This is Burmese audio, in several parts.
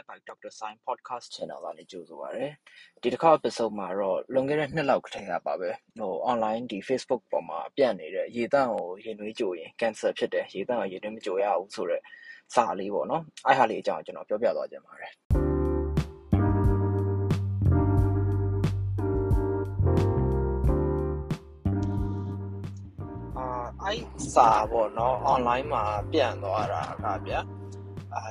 Led by Dr. Sign Podcast Channel ကနေကြိုဆိုပါရစေ။ဒီတစ်ခါ episode မှာတော့လွန်ခဲ့တဲ့နှစ်လောက်ကတည်းကပါပဲဟို online ဒီ Facebook ပေါ်မှာပြန့်နေတဲ့ရေတန့်ကိုရေနွေးကြိုရင် cancer ဖြစ်တယ်ရေတန့်ကိုရေနွေးမကြိုရဘူးဆိုတော့စာလေးပေါ့နော်။အဲ့ဟာလေးအကြောင်းကျွန်တော်ပြောပြသွားကြပါမယ်။အဲ့စာပေါ့နော် online မှာပြန့်သွားတာကဗျာ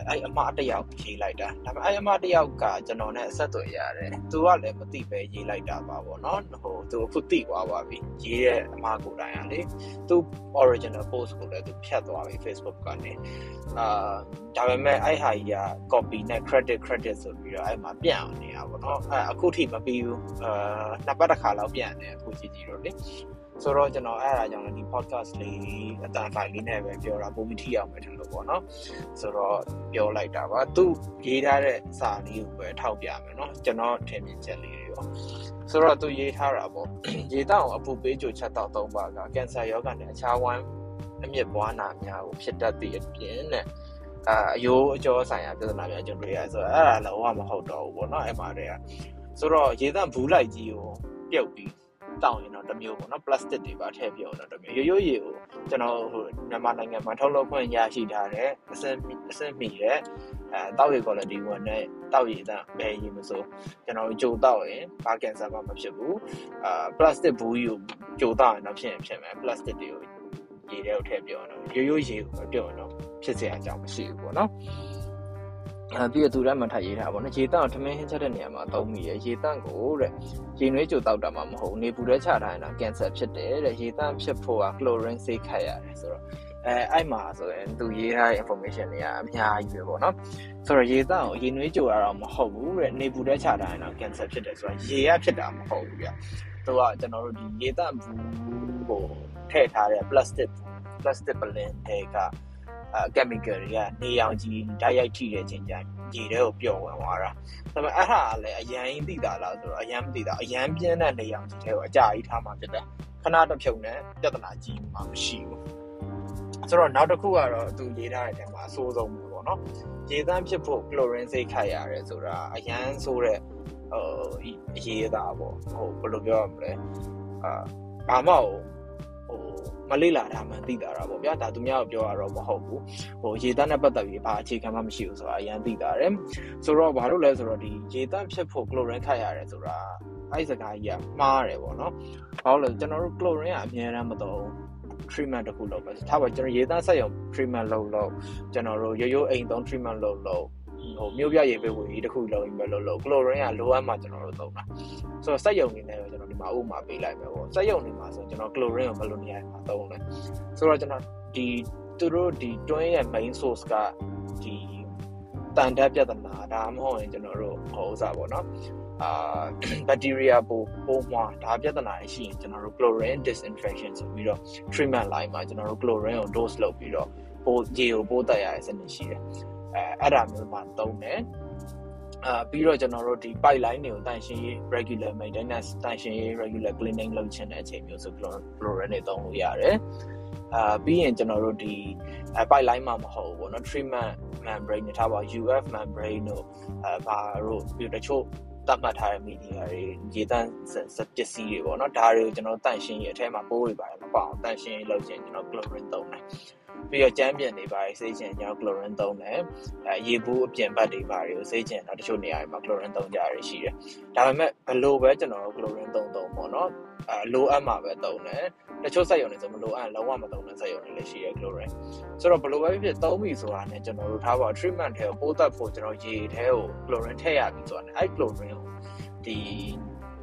အဲ့အမတယောက်ရေးလိုက်တာဒါပေမဲ့အဲ့အမတယောက်ကကျွန်တော်နဲ့အဆက်အသွယ်ရတယ်သူကလည်းမသိပဲရေးလိုက်တာပါပေါ့နော်ဟိုသူအခုသိသွားပါပြီရေးတဲ့အမကိုတိုင်ရလေသူ original post ကိုလည်းသူဖြတ်သွားပြီ Facebook ကနေအာဒါပေမဲ့အဲ့ဟာကြီးက copy နဲ့ credit credit ဆိုပြီးတော့အဲ့မှာပြန့်အောင်နေတာပေါ့နော်အဲ့အခုထိမပြီးဘူးအာနှစ်ပတ်တစ်ခါလောက်ပြန့်တယ်အခုကြည့်ကြည့်တော့လေ ဆိုတော့ကျွန်တော်အဲ့အရာကြောင့်လည်းဒီ podcast လေးအတန်ဖိုင်လေးနဲ့ပဲပြောတာပုံမထီအောင်ပဲထင်လို့ပေါ့နော်ဆိုတော့ပြောလိုက်တာပါသူရေးထားတဲ့စာလေးကိုပဲထောက်ပြမယ်နော်ကျွန်တော်ထင်မြင်ချက်လေးတွေရောဆိုတော့သူရေးထားတာပေါ့ရေတောင်အပူပေးကြိုချက်တော့သုံးပါကကင်ဆာယောဂနဲ့အခြားဝမ်းအမြင့်ပွားနာများကိုဖြစ်တတ်သည့်အပြင်နဲ့အာအယိုးအကျော်ဆိုင်ရာပြဿနာများကျွန်တော်ရဆိုတော့အဲ့ဒါလည်းဟောမဟုတ်တော့ဘူးပေါ့နော်အဲ့မှာတည်းကဆိုတော့ရေတန့်ဘူးလိုက်ကြီးကိုပြုတ်ပြီး တောင်ရင်တော့တစ်မျိုးပေါ့နော် plastic တွေပါထည့်ပြအောင်တော့တစ်မျိုးရိုးရိုးရေကိုကျွန်တော်ဟိုမြန်မာနိုင်ငံမှာထုတ်လုပ်ခွင့်ရရှိထားတဲ့အစင်အစင်မီရဲ့အဲတောက်ရည် quality ဝင်တဲ့တောက်ရည်အတန်းဘယ်ရည်မဆိုကျွန်တော်တို့ကြိုတောက်ရင်ဘာကင်ဆာမှမဖြစ်ဘူးအာ plastic ဘူးကြီးကိုကြိုတောက်ရင်တော့ဖြစ်ရင်ဖြစ်မယ် plastic တွေကိုရေထဲကိုထည့်ပြအောင်တော့ရိုးရိုးရေကိုတော့ပြအောင်တော့ဖြစ်စရာအကြောင်းမရှိဘူးပေါ့နော် အဲပြီးတော့သူလည်းမထရေးထားပါဘောနော်ရေတန့်ကိုထမင်းဟင်းချက်တဲ့နေရာမှာသုံးမိရရေတန့်ကိုတဲ့ရေနွေးကြိုတောက်တာမှမဟုတ်နေပူတဲ့ချထားရင်တော့ကင်ဆာဖြစ်တယ်တဲ့ရေတန့်ဖြစ်ဖို့ကကလိုရင်းဆေးခတ်ရတယ်ဆိုတော့အဲအဲ့မှာဆိုရင်သူရေးထားတဲ့ information တွေကအများကြီးပဲပေါ့နော်ဆိုတော့ရေတန့်ကိုရေနွေးကြိုရတော့မဟုတ်ဘူးတဲ့နေပူတဲ့ချထားရင်တော့ကင်ဆာဖြစ်တယ်ဆိုတော့ရေရဖြစ်တာမဟုတ်ဘူးဗျသူကကျွန်တော်တို့ဒီရေတန့်ဘူးကိုထည့်ထားတဲ့ plastic plastic balloon တွေကအဲ chemical တွေကနေရောင်ကြီးဓာတ်ရိုက်ထိတဲ့ချိန်ကျရေထဲကိုပျော်ဝင်သွားတာဒါပေမဲ့အဲ့ဟာလည်းအရန်သိတာလားဆိုတော့အရန်မသိတာအရန်ပြင်းတဲ့နေရောင်ကြီးထဲကိုအကြာကြီးထားမှဖြစ်တယ်ခဏတစ်ဖြုံနဲ့ပြဿနာကြီးမှမရှိဘူးဆိုတော့နောက်တစ်ခုကတော့သူရေးထားတဲ့အထက်မှာအဆိုးဆုံးပဲပေါ့နော်ရေသန့်ဖြစ်ဖို့ chlorine စိတ်ခိုက်ရတယ်ဆိုတာအရန်ဆိုးတဲ့ဟိုအရေးသားပေါ့ဟိုဘယ်လိုပြောရမလဲအာဘာမှဟို မလေးလာတာမှသိတာတာပေါ့ဗျာဒါသူများကိုပြောရတော့မဟုတ်ဘူးဟိုရေတန်းနဲ့ပတ်သက်ပြီးဘာအခြေခံမှမရှိဘူးဆိုတာအရင်သိတာတယ်ဆိုတော့ဘာလို့လဲဆိုတော့ဒီရေတန်းဖြစ်ဖို့ chlorine ခတ်ရတယ်ဆိုတာအဲ့စကားကြီးကမှားတယ်ပေါ့နော်ဘာလို့လဲကျွန်တော်တို့ chlorine ကအများအားမသုံး treatment တခုလုပ်ပဲထားပါကျွန်တော်ရေသားဆက်ရုံ treatment လုပ်လို့ကျွန်တော်တို့ရိုးရိုးအိမ်သုံး treatment လုပ်လို့ ဟိုမျိုးပြရေပေးဝင်ကြီးတခုလုံးပဲလို့လို့ chlorine ကလိုအပ်မှကျွန်တော်တို့သုံးတာဆိုတော့စက်ရုံနေနဲ့ပဲကျွန်တော်ဒီမှာဥမာပေးလိုက်မယ်ပေါ့စက်ရုံနေမှာဆိုကျွန်တော် chlorine ကိုဘယ်လိုနေရာမှာသုံးလဲဆိုတော့ကျွန်တော်ဒီသူတို့ဒီ twin ရဲ့ main source ကဒီတန်တက်ပြဿနာဒါမှမဟုတ်ရင်ကျွန်တော်တို့ဟိုဥစားပေါ့နော်အာဘက်တီးရီးယားပိုးပိုးမွားဒါပြဿနာရှိရင်ကျွန်တော်တို့ chlorine disinfection ဆိုပြီးတော့ treatment line မှာကျွန်တော်တို့ chlorine ကို dose လုပ်ပြီးတော့ပိုးရေကိုပိုးတက်ရတဲ့စနစ်ရှိတယ် အဲအဲ့ဒါမျိုးမှသုံးတယ်အာပြီးတော့ကျွန်တော်တို့ဒီ pipeline တွေကိုတန်ရှင်းရေး regular maintenance တန်ရှင်းရေး regular cleaning လုပ်ချင်တဲ့အချိန်မျိုးဆို chlorine တွေသုံးလို့ရတယ်အာပြီးရင်ကျွန်တော်တို့ဒီ pipeline မှာမဟုတ်ဘူးเนาะ treatment membrane တွေထားပါ UF membrane တို့အဲဘာတို့ပြီးတချို့သတ်မှတ်ထားတဲ့မီဒီယာတွေရေတန်းပစ္စည်းတွေပေါ့နော်ဒါတွေကိုကျွန်တော်တန့်ရှင်းရေးအထဲမှာပိုးတွေပါတယ်မပေါ့အောင်တန့်ရှင်းရေးလုပ်ချင်ကျွန်တော် chlorine သုံးတယ် ပြီးတော့ကျမ်းပြန်တွေပါတယ်စေးချင်ကျွန်တော် chlorine သုံးတယ်အဲရေဘူးအပြင်ဘက်တွေပါတယ်ကိုစေးချင်တော့တချို့နေရာတွေမှာ chlorine သုံးကြရရှိတယ်ဒါပေမဲ့ဘလို့ပဲကျွန်တော် chlorine သုံးသုံးပေါ့နော်အဲလိုအပ်မှာပဲသုံးတယ်တချို့စက်ရုံတွေဆိုမလိုအပ်လုံးဝမသုံးတဲ့စက်ရုံတွေလည်းရှိတယ် chlorine ဆိုတော့ဘလို့ပဲဖြစ်သုံးပြီဆိုတာနဲ့ကျွန်တော်တို့ထားပါ treatment ထဲကိုပိုးသက်ဖို့ကျွန်တော်ရေထဲကို chlorine ထည့်ရပြီဆိုတာနဲ့အဲ့ chlorine ကိုဒီ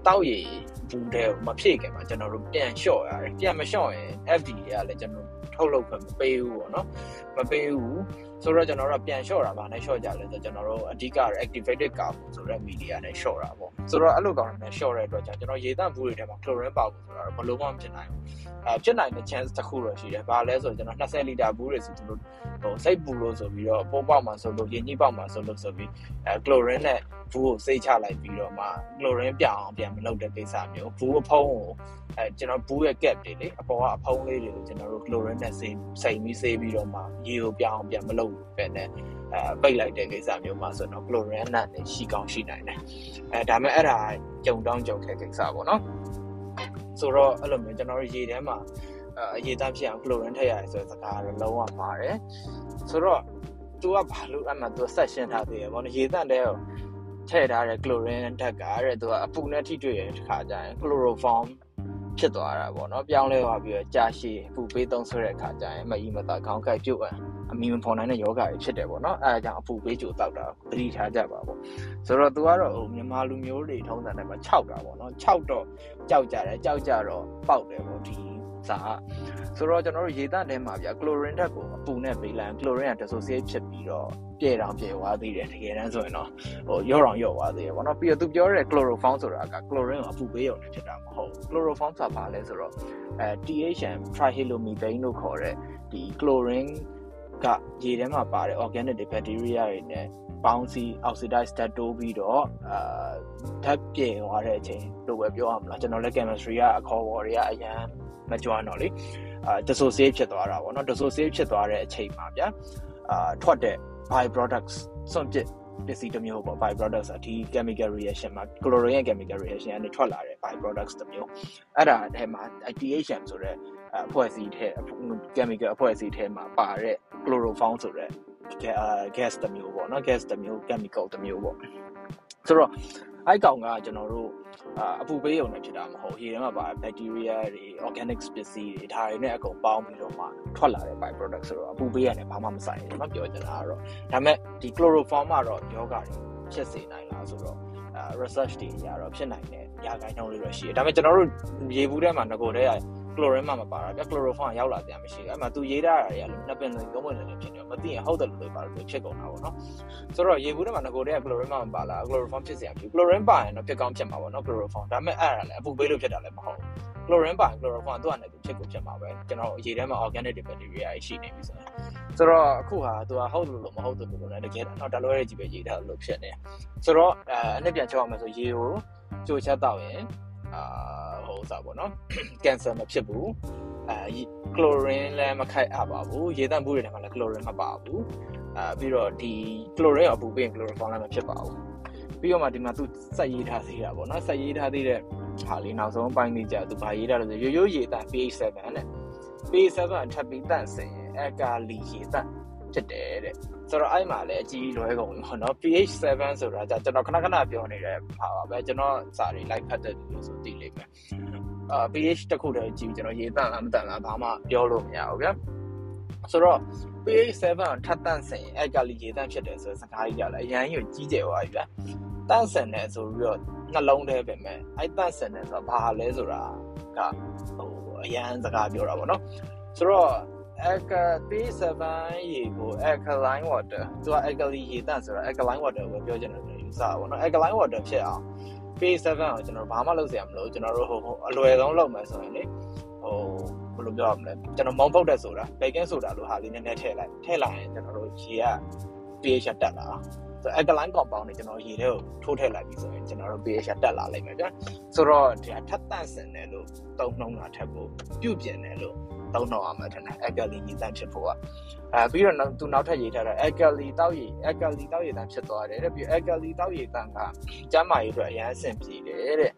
တောက်ရည်ဘူးတဲ့မဖြည့်ခင်မှာကျွန်တော်တို့ပြန်လျှော့ရတယ်ပြန်မလျှော့ရင် FDA ကလည်းကျွန်တော် ထုတ်လုပ်ခွင့်မပေးဘူးပေါ့နော်မပေးဘူးဆိုတော့ကျွန်တော်တို့ပြန်လျှော့တာပါနဲ့လျှော့ကြလဲဆိုကျွန်တော်တို့အဓိက activated carbon ဆိုတဲ့ media နဲ့လျှော့တာပေါ့ဆိုတော့အဲ့လိုကောင်နဲ့လျှော့တဲ့အတွက်ကြောင့်ကျွန်တော်ရေသန့်ဘူးတွေထဲမှာ chlorine ပေါဖို့ဆိုတာဘလို့မှမဖြစ်နိုင်ဘူးအဲဖြစ်နိုင်တဲ့ chance တစ်ခုတော့ရှိတယ်ဘာလဲဆိုတော့ကျွန်တော်20လီတာဘူးတွေဆိုသူတို့ဟိုစိတ်ပူလို့ဆိုပြီးတော့ပိုးပေါက်မှာဆိုလို့ရင်ကြီးပေါက်မှာဆိုလို့ဆိုပြီးအဲကလိုရင်းနဲ့ဘူးကိုစိတ်ချလိုက်ပြီးတော့မှကလိုရင်းပြောင်းအောင်ပြန်မလုပ်တဲ့ကိစ္စမျိုးဘူးအဖုံးကိုအဲကျွန်တော်ဘူးရဲ့ gap တွေလေအပေါ်ကအဖုံးလေးတွေကိုကျွန်တော်တို့ကလိုရင်းနဲ့စိတ်စိတ်ပြီးဆေးပြီးတော့မှရေကိုပြောင်းအောင်ပြန်မလုပ်ပဲနဲ့အဲပိတ်လိုက်တဲ့ကိစ္စမျိုးမှာဆိုတော့ကလိုရင်းနဲ့ရှိကောင်းရှိနိုင်တယ်အဲဒါမဲ့အဲ့ဒါကြုံတောင်းကြုံခဲကိစ္စပေါ့နော်ဆိုတော့အဲ့လိုမျိုးကျွန်တော်တို့ရေထဲမှာ အရေးသားဖြစ်အောင် chlorine ထည့်ရတယ်ဆိုတဲ့စကားကတော့လုံးဝပါတယ်ဆိုတော့သူကဘာလို့အဲ့မှာသူဆက်ရှင်းထားသေးတယ်ဘောနော်ရေသန့်တဲ့ထည့်ထားတဲ့ chlorine ဓာတ်ကတဲ့သူကအပူနဲ့ထိတွေ့ရတဲ့ခါကျရင် chloroform ဖြစ်သွားတာပေါ့နော်ပြောင်းလဲသွားပြီးတော့ကြာရှည်ပူပေးသုံးဆွဲတဲ့အခါကျရင်မအီမသာခေါင်းကိုက်ပြုတ်အမီမဖော်နိုင်တဲ့ယောဂတွေဖြစ်တယ်ပေါ့နော်အဲဒါကြောင့်အပူပေးကြိုတောက်တာသတိထားကြပါပေါ့ဆိုတော့ तू ကတော့ဟိုမြန်မာလူမျိုးတွေထုံးစံတိုင်းမှာခြောက်တာပေါ့နော်ခြောက်တော့ကြောက်ကြတယ်ကြောက်ကြတော့ပေါက်တယ်ပေါ့ဒီ စာဆိုတော့ကျွန်တော်တို့ရေသန့်ထဲမှာဗျာကလိုရင်းဓာတ်ကိုအပူနဲ့ပေးလိုက်ကလိုရင်းက dissociate ဖြစ်ပြီးတော့ပြည့်တောင်ပြည့်သွားသေးတယ်တကယ်တမ်းဆိုရင်တော့ဟိုရော့အောင်ရော့သွားသေးတယ်ပေါ့နော်ပြီးတော့သူပြောတဲ့ chloroform ဆိုတာက chlorine ကိုအပူပေးရုံနဲ့ဖြစ်တာမဟုတ် chloroform ဆိုတာဘာလဲဆိုတော့အဲ THM trihalomethane လို့ခေါ်တဲ့ဒီ chlorine ကရေထဲမှာပါတဲ့ organic တွေ bacteria တွေနဲ့ပေါင်းစည်း oxidize ဓာတ်တိုးပြီးတော့အာဓာတ်ပြေသွားတဲ့အချိန်လို့ပဲပြောရမလားကျွန်တော်လည်း chemistry ကအခေါ်အဝေါ်တွေကအရန်မကြွားတော့လေအာ dissociate ဖြစ်သွားတာပေါ့နော် dissociate ဖြစ်သွားတဲ့အချိန်မှာဗျာအာထွက်တဲ့ by products စွန့်ပစ်ပစ္စည်းတစ်မျိုးပေါ့ by products အဒီ chemical reaction မှာ chlorine ရဲ့ chemical reaction ကနေထွက်လာတဲ့ by products တစ်မျိုးအဲ့ဒါအထဲမှာ THM ဆိုတဲ့အဖွဲ့အစည်းထဲ chemical အဖွဲ့အစည်းထဲမှာပါတဲ့ chloroform ဆိုတဲ့ gas တစ်မျိုးပေါ့နော် gas တစ်မျိုး chemical တစ်မျိုးပေါ့ဆိုတော့အဲ့ကောင်ကကျွန်တော်တို့အပူပေးရုံနဲ့ဖြစ်တာမဟုတ်ရေထဲမှာပါ bacteria တွေ organic ပစ္စည်းတွေဒါတွေနဲ့အကုန်ပေါင်းပြီးတော့မှထွက်လာတဲ့ by product ဆိုတော့အပူပေးရတယ်ဘာမှမဆိုင်ဘူးเนาะပြောချင်တာကတော့ဒါမဲ့ဒီ chloroform ကတော့ယောဂတွေဖြစ်စေနိုင်လားဆိုတော့ research တွေအရတော့ဖြစ်နိုင်တဲ့ရာဂိုင်းနှုန်းလေးတော့ရှိတယ်ဒါပေမဲ့ကျွန်တော်တို့ရေဘူးထဲမှာငကိုတည်းက chlorine မှမပါတာဗျ chloroform ရောက်လာပြန်မရှိဘူးအဲ့မှာသူရေးထားတာတွေကလို့နှစ်ပင်လုံးသုံးပင်လုံးဖြစ်နေတော့မသိရင်ဟုတ်တယ်လို့ပဲပါလို့ဖြစ်ကုန်တာပေါ့နော်ဆိုတော့ရေဘူးထဲမှာငကိုတဲ့ chlorine မှမပါလား chloroform ဖြစ်စရာဖြစ် chlorine ပါရင်တော့ဖြစ်ကောင်းဖြစ်မှာပေါ့နော် chloroform ဒါပေမဲ့အဲ့ဒါလည်းအပူပေးလို့ဖြစ်တာလည်းမဟုတ်ဘူး chlorine ပါ chloroform သူ့အနေနဲ့ဖြစ်ကိုဖြစ်မှာပဲကျွန်တော်ရေထဲမှာ organic တွေ bacteria ရှိနေပြီဆိုတော့ဆိုတော့အခုဟာသူကဟုတ်လို့လို့မဟုတ်လို့လို့လည်းတကယ်တော့ဒါလိုရဲကြီးပဲရေးထားလို့ဖြစ်နေဆိုတော့အဲအနှစ်ပြန်ချောက်အောင်မယ်ဆိုရေကိုကြိုချက်တော့ရင် အာဟိုစားပေါ့နော်ကင်ဆာမဖြစ်ဘူးအဲကလိုရင်းလည်းမခိုက်အပ်ပါဘူးရေသန့်ဘူးတွေထဲမှာလည်းကလိုရင်းမပါဘူးအဲပြီးတော့ဒီကလိုရင်းအပူပေးရင်ကလိုရင်းဖောင်းလည်းမဖြစ်ပါဘူးပြီးတော့မှဒီမှာသူစက်ရေးထားသေးတာပေါ့နော်စက်ရေးထားသေးတဲ့ဟာလေးနောက်ဆုံးပိုင်းလေးကြာသူဗာရေးထားလို့ဆိုရိုးရိုးရေသန့် pH 7နဲ့ pH 7အထပ်ပြီးတန့်စင်ရင်အကာလီရေသန့် ဖြစ်တယ်တဲ့ဆိုတော့အဲ့မှာလည်းအကြီးလွဲကုန်ပြီပေါ့နော် pH 7 ဆိုတာじゃကျွန်တော်ခဏခဏပြောနေတဲ့ဟာပါပဲကျွန်တော်စာတွေ like ဖတ်တဲ့လူလို့ဆိုသိလိမ့်မယ်အာ pH တစ်ခုတည်းကြည့်ကျွန်တော်ရေတန့်လားမတန့်လားဘာမှပြောလို့မရဘူးဗျာဆိုတော့ pH 7ထပ်တန့်စင်အဲ့ကလေးရေတန့်ဖြစ်တယ်ဆိုတဲ့စကားကြီးကြလည်းအရန်ကြီးကြီးကျယ်သွားပြီဗျာတန့်စင်တယ်ဆိုပြီးတော့နှလုံးထဲပဲမဲ့အဲ့တန့်စင်တယ်ဆိုတာဘာလဲဆိုတာကဟိုအရန်စကားပြောတာပေါ့နော်ဆိုတော့ Alka P7 ရေကို alkaline water သူက alkali ရေတန့်ဆိုတော့ alkaline water ကိုပြောချင်တယ်ယူဆတာပေါ့နော် alkaline water ဖြစ်အောင် P7 ကိုကျွန်တော်ဘာမှလုပ်စရာမလိုကျွန်တော်တို့ဟိုအလွယ်ဆုံးလုပ်မယ်ဆိုရင်လေဟိုဘယ်လိုပြောရမလဲကျွန်တော်မုံပုတ်တဲ့ဆိုတာ baking soda လို့ဟာလေးနည်းနည်းထည့်လိုက်ထည့်လိုက်ရင်ကျွန်တော်တို့ရေက pH တက်လာဆို alkaline compound တွေကျွန်တော်ရေထဲကိုထိုးထည့်လိုက်ပြီဆိုရင်ကျွန်တော်တို့ pH တက်လာလိမ့်မယ်ဗျာဆိုတော့ဒီထပ်တန့်စင်တယ်လို့သုံးနှုံးတာထက်ကိုပြုတ်ပြင်းတယ်လို့ သုံးတော့အောင်မယ်ထင်တယ် alkali ရေတန့်ဖြစ်ဖို့ကအဲပြီးတော့သူနောက်ထပ်ရေးထားတာ alkali တောက်ရည် alkali တောက်ရည်တန့်ဖြစ်သွားတယ်တဲ့ပြီး alkali တောက်ရည်တန့်ကကျန်းမာရေးအတွက်အရင်အဆင်ပြေတယ်တဲ့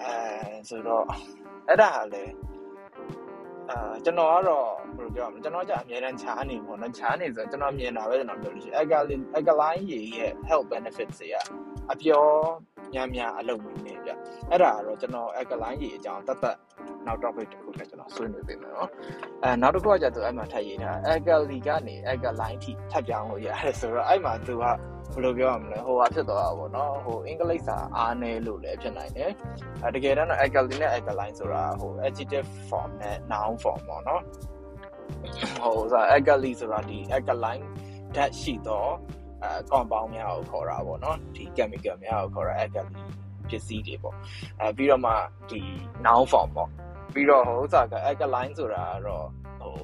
အဲဆိုတော့အဲ့ဒါဟာလေအာကျွန်တော်ကတော့ဘယ်လိုပြောရမလဲကျွန်တော်ကြာအများတန်းချားနေပေါ့နော်ချားနေဆိုကျွန်တော်မြင်တာပဲကျွန်တော်ပြောလို့ရှိရင် alkaline alkaline ရေရဲ့ health benefits တွေကအပြောများများအလုပ်နေနေပြအဲ့ဒါကတော့ကျွန်တော် alkaline ရေအကြောင်းတတ်တတ် နောက် topic တစ်ခုနဲ့ကျွန်တော်ဆွေးနွေးပေးမယ်နော်အဲနောက်တစ်ခုကကျတော့အဲ့မှာထပ်ရေးထား alkali ကနေ alkaline ထိထပ်ပြောင်းလို့ရတယ်ဆိုတော့အဲ့မှာသူကဘယ်လိုပြောရမလဲဟိုဟာဖြစ်သွားတာပေါ့နော်ဟိုအင်္ဂလိပ်စာအားနည်းလို့လည်းဖြစ်နိုင်တယ်အဲတကယ်တော့ alkali နဲ့ alkaline ဆိုတာဟို adjective form နဲ့ noun form ပေါ့နော်ဟိုဆို alkali ဆိုတာဒီ alkaline ဓာတ်ရှိတော့အဲ compound များကိုခေါ်တာပေါ့နော်ဒီ chemical များကိုခေါ်တာ alkali ပစ္စည်းတွေပေါ့အဲပြီးတော့မှဒီ noun form ပေါ့ ပြီးတော့ဟိုဥစားက alkaline ဆိုတာကတော့ဟို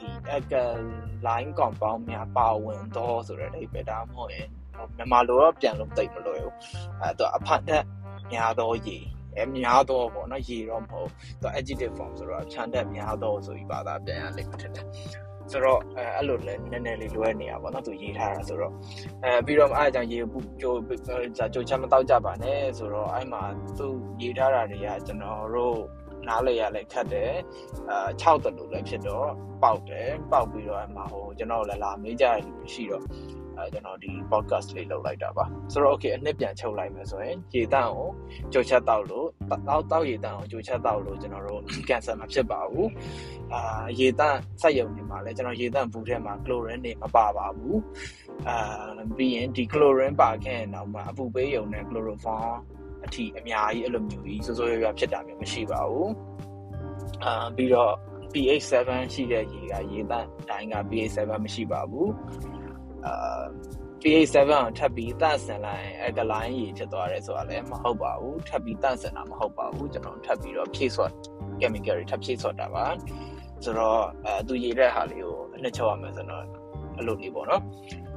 ဒီ alkaline compound များပါဝင်တော့ဆိုတဲ့အဓိပ္ပာယ်ဒါမှမဟုတ်ရင်မြန်မာလိုတော့ပြန်လို့တိတ်မလွယ်ဘူးအဲတော့အဖတ်တက်များတော့ရေအဲများတော့ပေါ့နော်ရေတော့မဟုတ်သူ adjective form ဆိုတော့ခြံတက်များတော့ဆိုပြီးပါတာပြန်ရလိမ့်မယ်ထင်တယ်ဆိုတော့အဲအဲ့လိုလဲနည်းနည်းလေးလွဲနေရပါတော့သူရေးထားတာဆိုတော့အဲပြီးတော့အဲ့အကြောင်းရေဘူးကြိုကြိုချမ်းမတော့ကြပါနဲ့ဆိုတော့အဲ့မှာသူရေးထားတာတွေကကျွန်တော်တို့ နားလေရလဲခတ်တယ်အာ6တလူလည်းဖြစ်တော့ပေါက်တယ်ပေါက်ပြီးတော့အမှဟိုကျွန်တော်လည်းလာမေးကြရလူရှိတော့အဲကျွန်တော်ဒီ podcast လေးလုပ်လိုက်တာပါဆိုတော့ okay အနှစ်ပြန်ချုပ်လိုက်မယ်ဆိုရင်ရေတန့်ကိုကြိုချက်တောက်လို့တောက်တောက်ရေတန့်ကိုကြိုချက်တောက်လို့ကျွန်တော်တို့ cancer မဖြစ်ပါဘူးအာရေတန့်စက်ရုံတွေမှာလည်းကျွန်တော်ရေတန့်ဘူးထဲမှာ chlorine တွေမပါပါဘူးအာပြီးရင်ဒီ chlorine ပါခဲ့ရင်တော့မှအပူပေးရုံနဲ့ chloroform အထိအများကြီးအဲ့လိုမျိုးကြီးစိုးစိုးရွားရွားဖြစ်တာမျိုးမရှိပါဘူးအာပြီးတော့ pH 7 ရှိတဲ့ရေကရေတန့်တိုင်းက pH 7 မရှိပါဘူးအာ pH 7 ကိုထပ်ပြီးတန့်စင်လိုက်အကလိုင်းရေဖြစ်သွားတယ်ဆိုတာလည်းမဟုတ်ပါဘူးထပ်ပြီးတန့်စင်တာမဟုတ်ပါဘူးကျွန်တော်ထပ်ပြီးတော့ဖြည့်ဆွတ် chemical တွေထပ်ဖြည့်ဆွတ်တာပါဆိုတော့အဲသူရေတဲ့ဟာလေးကိုအနှစ်ချုပ်ရမယ်ဆိုတော့ အဲ့လိုလေးပေါ့နော်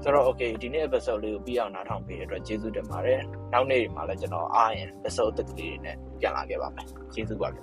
ဆိုတော့ okay ဒီနေ့ episode လေးကိုပြီးအောင်နားထောင်ပေးတဲ့အတွက်ကျေးဇူးတင်ပါတယ်နောက်နေ့တွေမှာလည်းကျွန်တော်အားရင် episode တစ်ကလေးတွေနဲ့ပြန်လာခဲ့ပါမယ်ကျေးဇူးပါဗျ